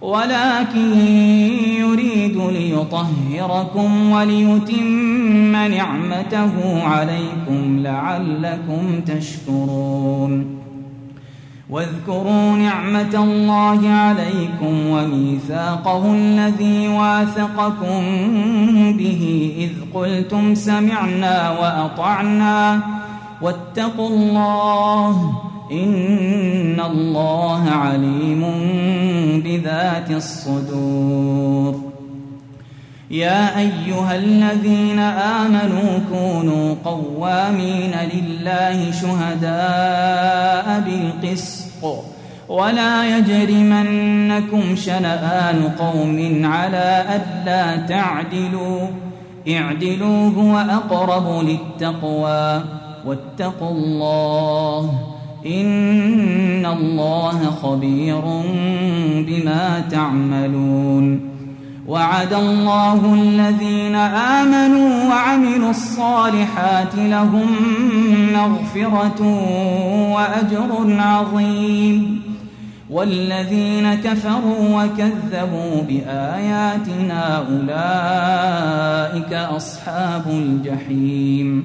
ولكن يريد ليطهركم وليتم نعمته عليكم لعلكم تشكرون. واذكروا نعمة الله عليكم وميثاقه الذي واثقكم به إذ قلتم سمعنا وأطعنا. واتقوا الله إن الله عليم بذات الصدور يا أيها الذين آمنوا كونوا قوامين لله شهداء بالقسط ولا يجرمنكم شنآن قوم على ألا تعدلوا اعدلوا هو أقرب للتقوى واتقوا الله إن الله خبير بما تعملون وعد الله الذين آمنوا وعملوا الصالحات لهم مغفرة وأجر عظيم والذين كفروا وكذبوا بآياتنا أولئك أصحاب الجحيم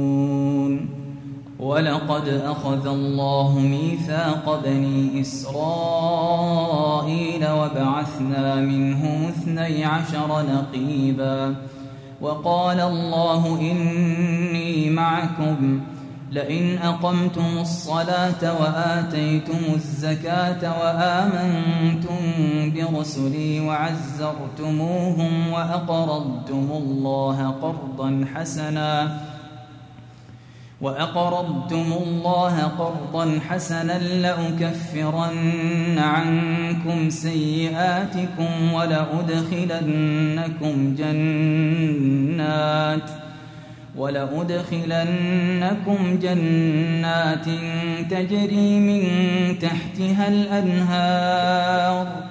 ولقد أخذ الله ميثاق بني إسرائيل وبعثنا منهم اثني عشر نقيبا وقال الله إني معكم لئن أقمتم الصلاة وآتيتم الزكاة وآمنتم برسلي وعزرتموهم وأقرضتم الله قرضا حسناً وأقرضتم الله قرضا حسنا لأكفرن عنكم سيئاتكم ولأدخلنكم جنات ولأدخلنكم جنات تجري من تحتها الأنهار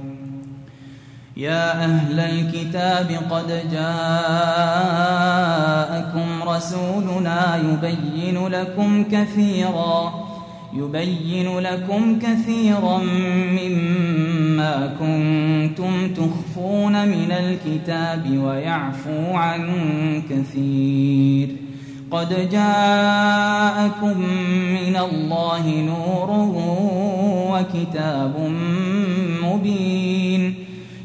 يا أهل الكتاب قد جاءكم رسولنا يبين لكم كثيرا يبين لكم كثيرا مما كنتم تخفون من الكتاب ويعفو عن كثير. قد جاءكم من الله نور وكتاب مبين.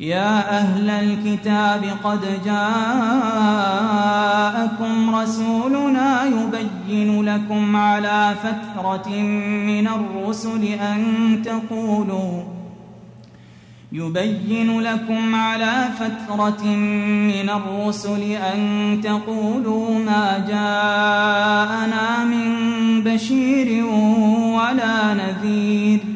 يا أهل الكتاب قد جاءكم رسولنا يبين لكم على فترة من الرسل أن تقولوا يبين لكم على فترة من الرسل أن تقولوا ما جاءنا من بشير ولا نذير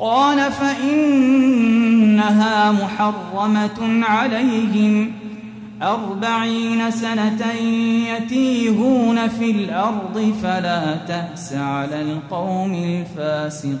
قال فإنها محرمة عليهم أربعين سنة يتيهون في الأرض فلا تأس على القوم الفاسقين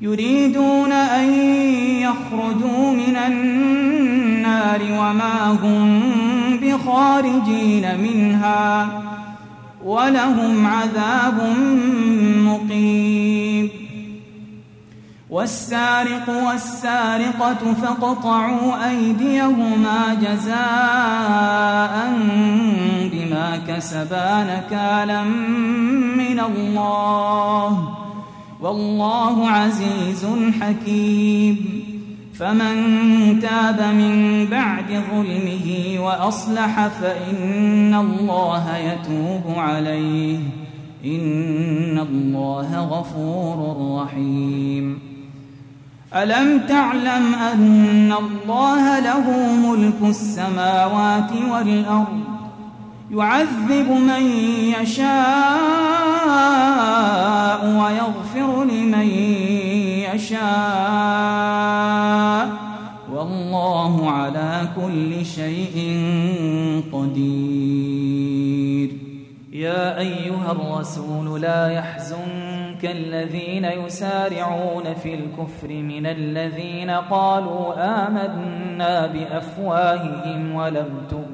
يريدون أن يخرجوا من النار وما هم بخارجين منها ولهم عذاب مقيم. والسارق والسارقة فاقطعوا أيديهما جزاء بما كسبا نكالا من الله. والله عزيز حكيم. فمن تاب من بعد ظلمه وأصلح فإن الله يتوب عليه. إن الله غفور رحيم. ألم تعلم أن الله له ملك السماوات والأرض؟ يعذب من يشاء ويغفر لمن يشاء. والله على كل شيء قدير. يا أيها الرسول لا يحزنك الذين يسارعون في الكفر من الذين قالوا آمنا بأفواههم ولم تؤمن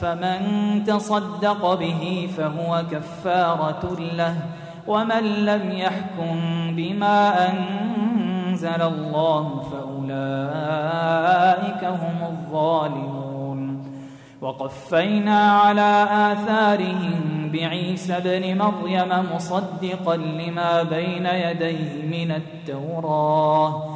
فمن تصدق به فهو كفارة له ومن لم يحكم بما أنزل الله فأولئك هم الظالمون. وقفينا على آثارهم بعيسى بن مريم مصدقا لما بين يديه من التوراة.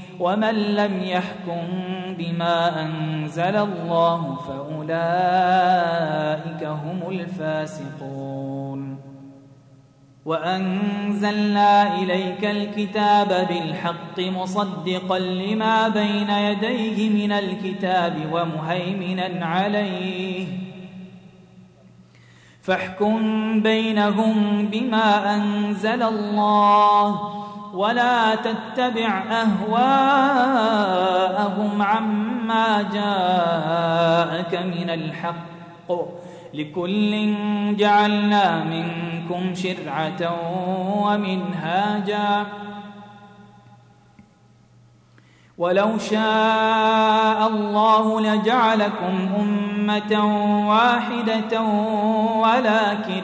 ومن لم يحكم بما أنزل الله فأولئك هم الفاسقون. وأنزلنا إليك الكتاب بالحق مصدقا لما بين يديه من الكتاب ومهيمنا عليه. فاحكم بينهم بما أنزل الله ولا تتبع أهواءهم عما جاءك من الحق. لكل جعلنا منكم شرعة ومنهاجا. ولو شاء الله لجعلكم أمة واحدة ولكن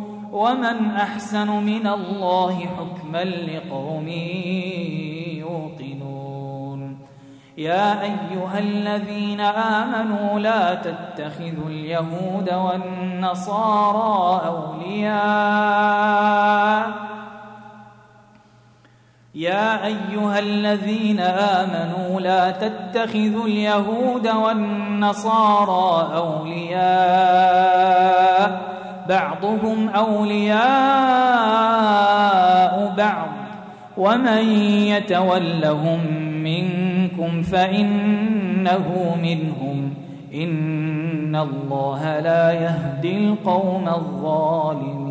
ومن احسن من الله حكما لقوم يوقنون يا ايها الذين امنوا لا تتخذوا اليهود والنصارى اولياء يا ايها الذين امنوا لا تتخذوا اليهود والنصارى اولياء بعضهم أولياء بعض. ومن يتولهم منكم فإنه منهم. إن الله لا يهدي القوم الظالمين.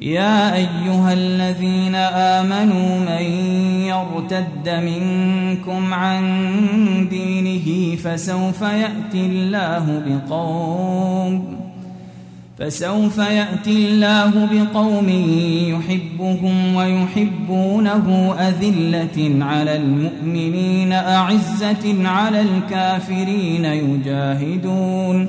يا أيها الذين آمنوا من يرتد منكم عن دينه فسوف يأتي الله بقوم فسوف يأتي الله بقوم يحبهم ويحبونه أذلة على المؤمنين أعزة على الكافرين يجاهدون.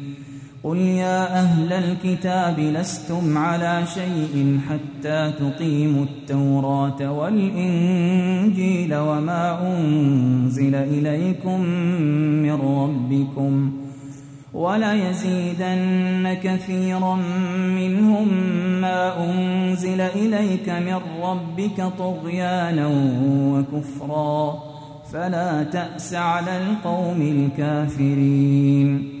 قل يا أهل الكتاب لستم على شيء حتى تقيموا التوراة والإنجيل وما أنزل إليكم من ربكم وليزيدن كثيرا منهم ما أنزل إليك من ربك طغيانا وكفرا فلا تأس على القوم الكافرين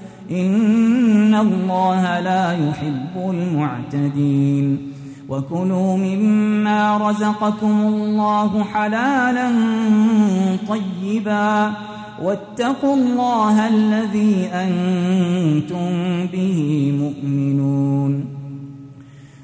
إن الله لا يحب المعتدين وكلوا مما رزقكم الله حلالا طيبا واتقوا الله الذي أنتم به مؤمنون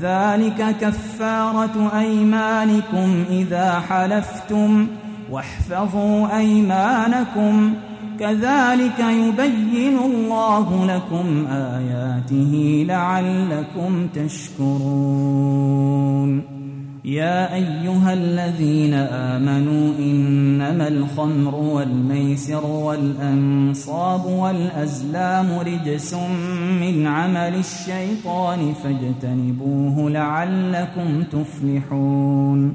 ذلك كفارة أيمانكم إذا حلفتم واحفظوا أيمانكم. كذلك يبين الله لكم آياته لعلكم تشكرون. يا أيها الذين آمنوا إنما الخمر والميسر والأنصاب والأزلام رجس من عمل الشيطان فاجتنبوه لعلكم تفلحون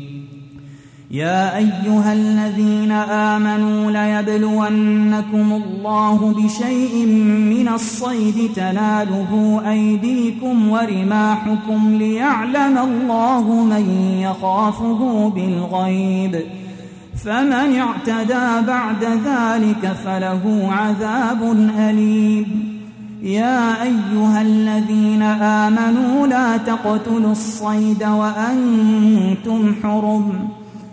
يا أيها الذين آمنوا ليبلونكم الله بشيء من الصيد تناله أيديكم ورماحكم ليعلم الله من يخافه بالغيب فمن اعتدى بعد ذلك فله عذاب أليم يا أيها الذين آمنوا لا تقتلوا الصيد وأنتم حرم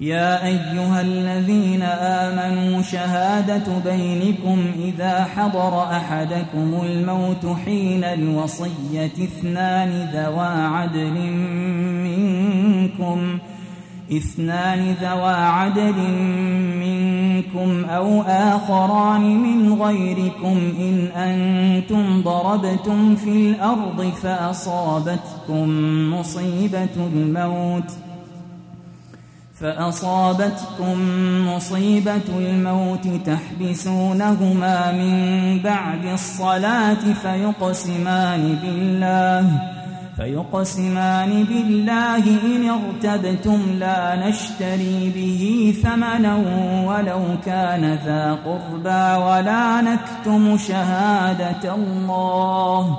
يا أيها الذين آمنوا شهادة بينكم إذا حضر أحدكم الموت حين الوصية اثنان ذوى عدل منكم اثنان ذوى عدل منكم أو آخران من غيركم إن أنتم ضربتم في الأرض فأصابتكم مصيبة الموت ۖ. فأصابتكم مصيبة الموت تحبسونهما من بعد الصلاة فيقسمان بالله فيقسمان بالله إن ارتبتم لا نشتري به ثمنا ولو كان ذا قربى ولا نكتم شهادة الله.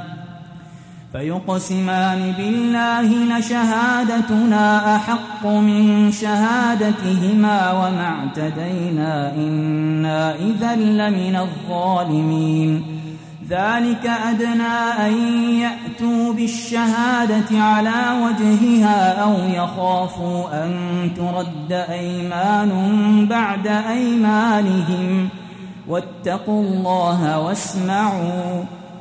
فيقسمان بالله لشهادتنا أحق من شهادتهما وما اعتدينا إنا إذا لمن الظالمين. ذلك أدنى أن يأتوا بالشهادة على وجهها أو يخافوا أن ترد أيمان بعد أيمانهم. واتقوا الله واسمعوا.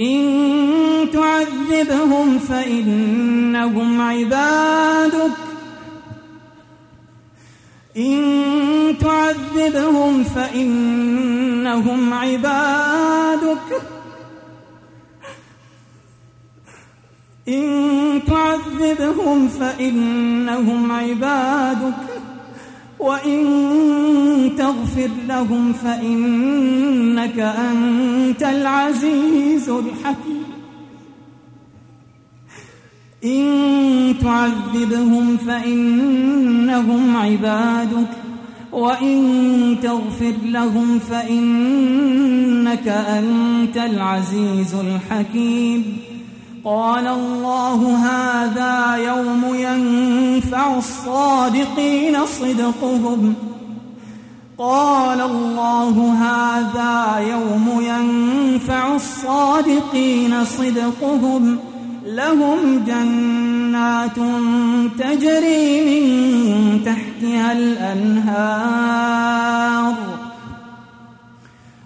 إن تعذبهم فإنهم عبادك. إن تعذبهم فإنهم عبادك. إن تعذبهم فإنهم عبادك. وإن تغفر لهم فإنك أنت العزيز الحكيم. إن تعذبهم فإنهم عبادك وإن تغفر لهم فإنك أنت العزيز الحكيم. قال الله هذا يوم ينفع الصادقين صدقهم. قال الله هذا يوم ينفع الصادقين صدقهم. لهم جنات تجري من تحتها الأنهار.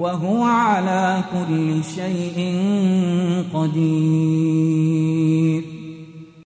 وهو على كل شيء قدير.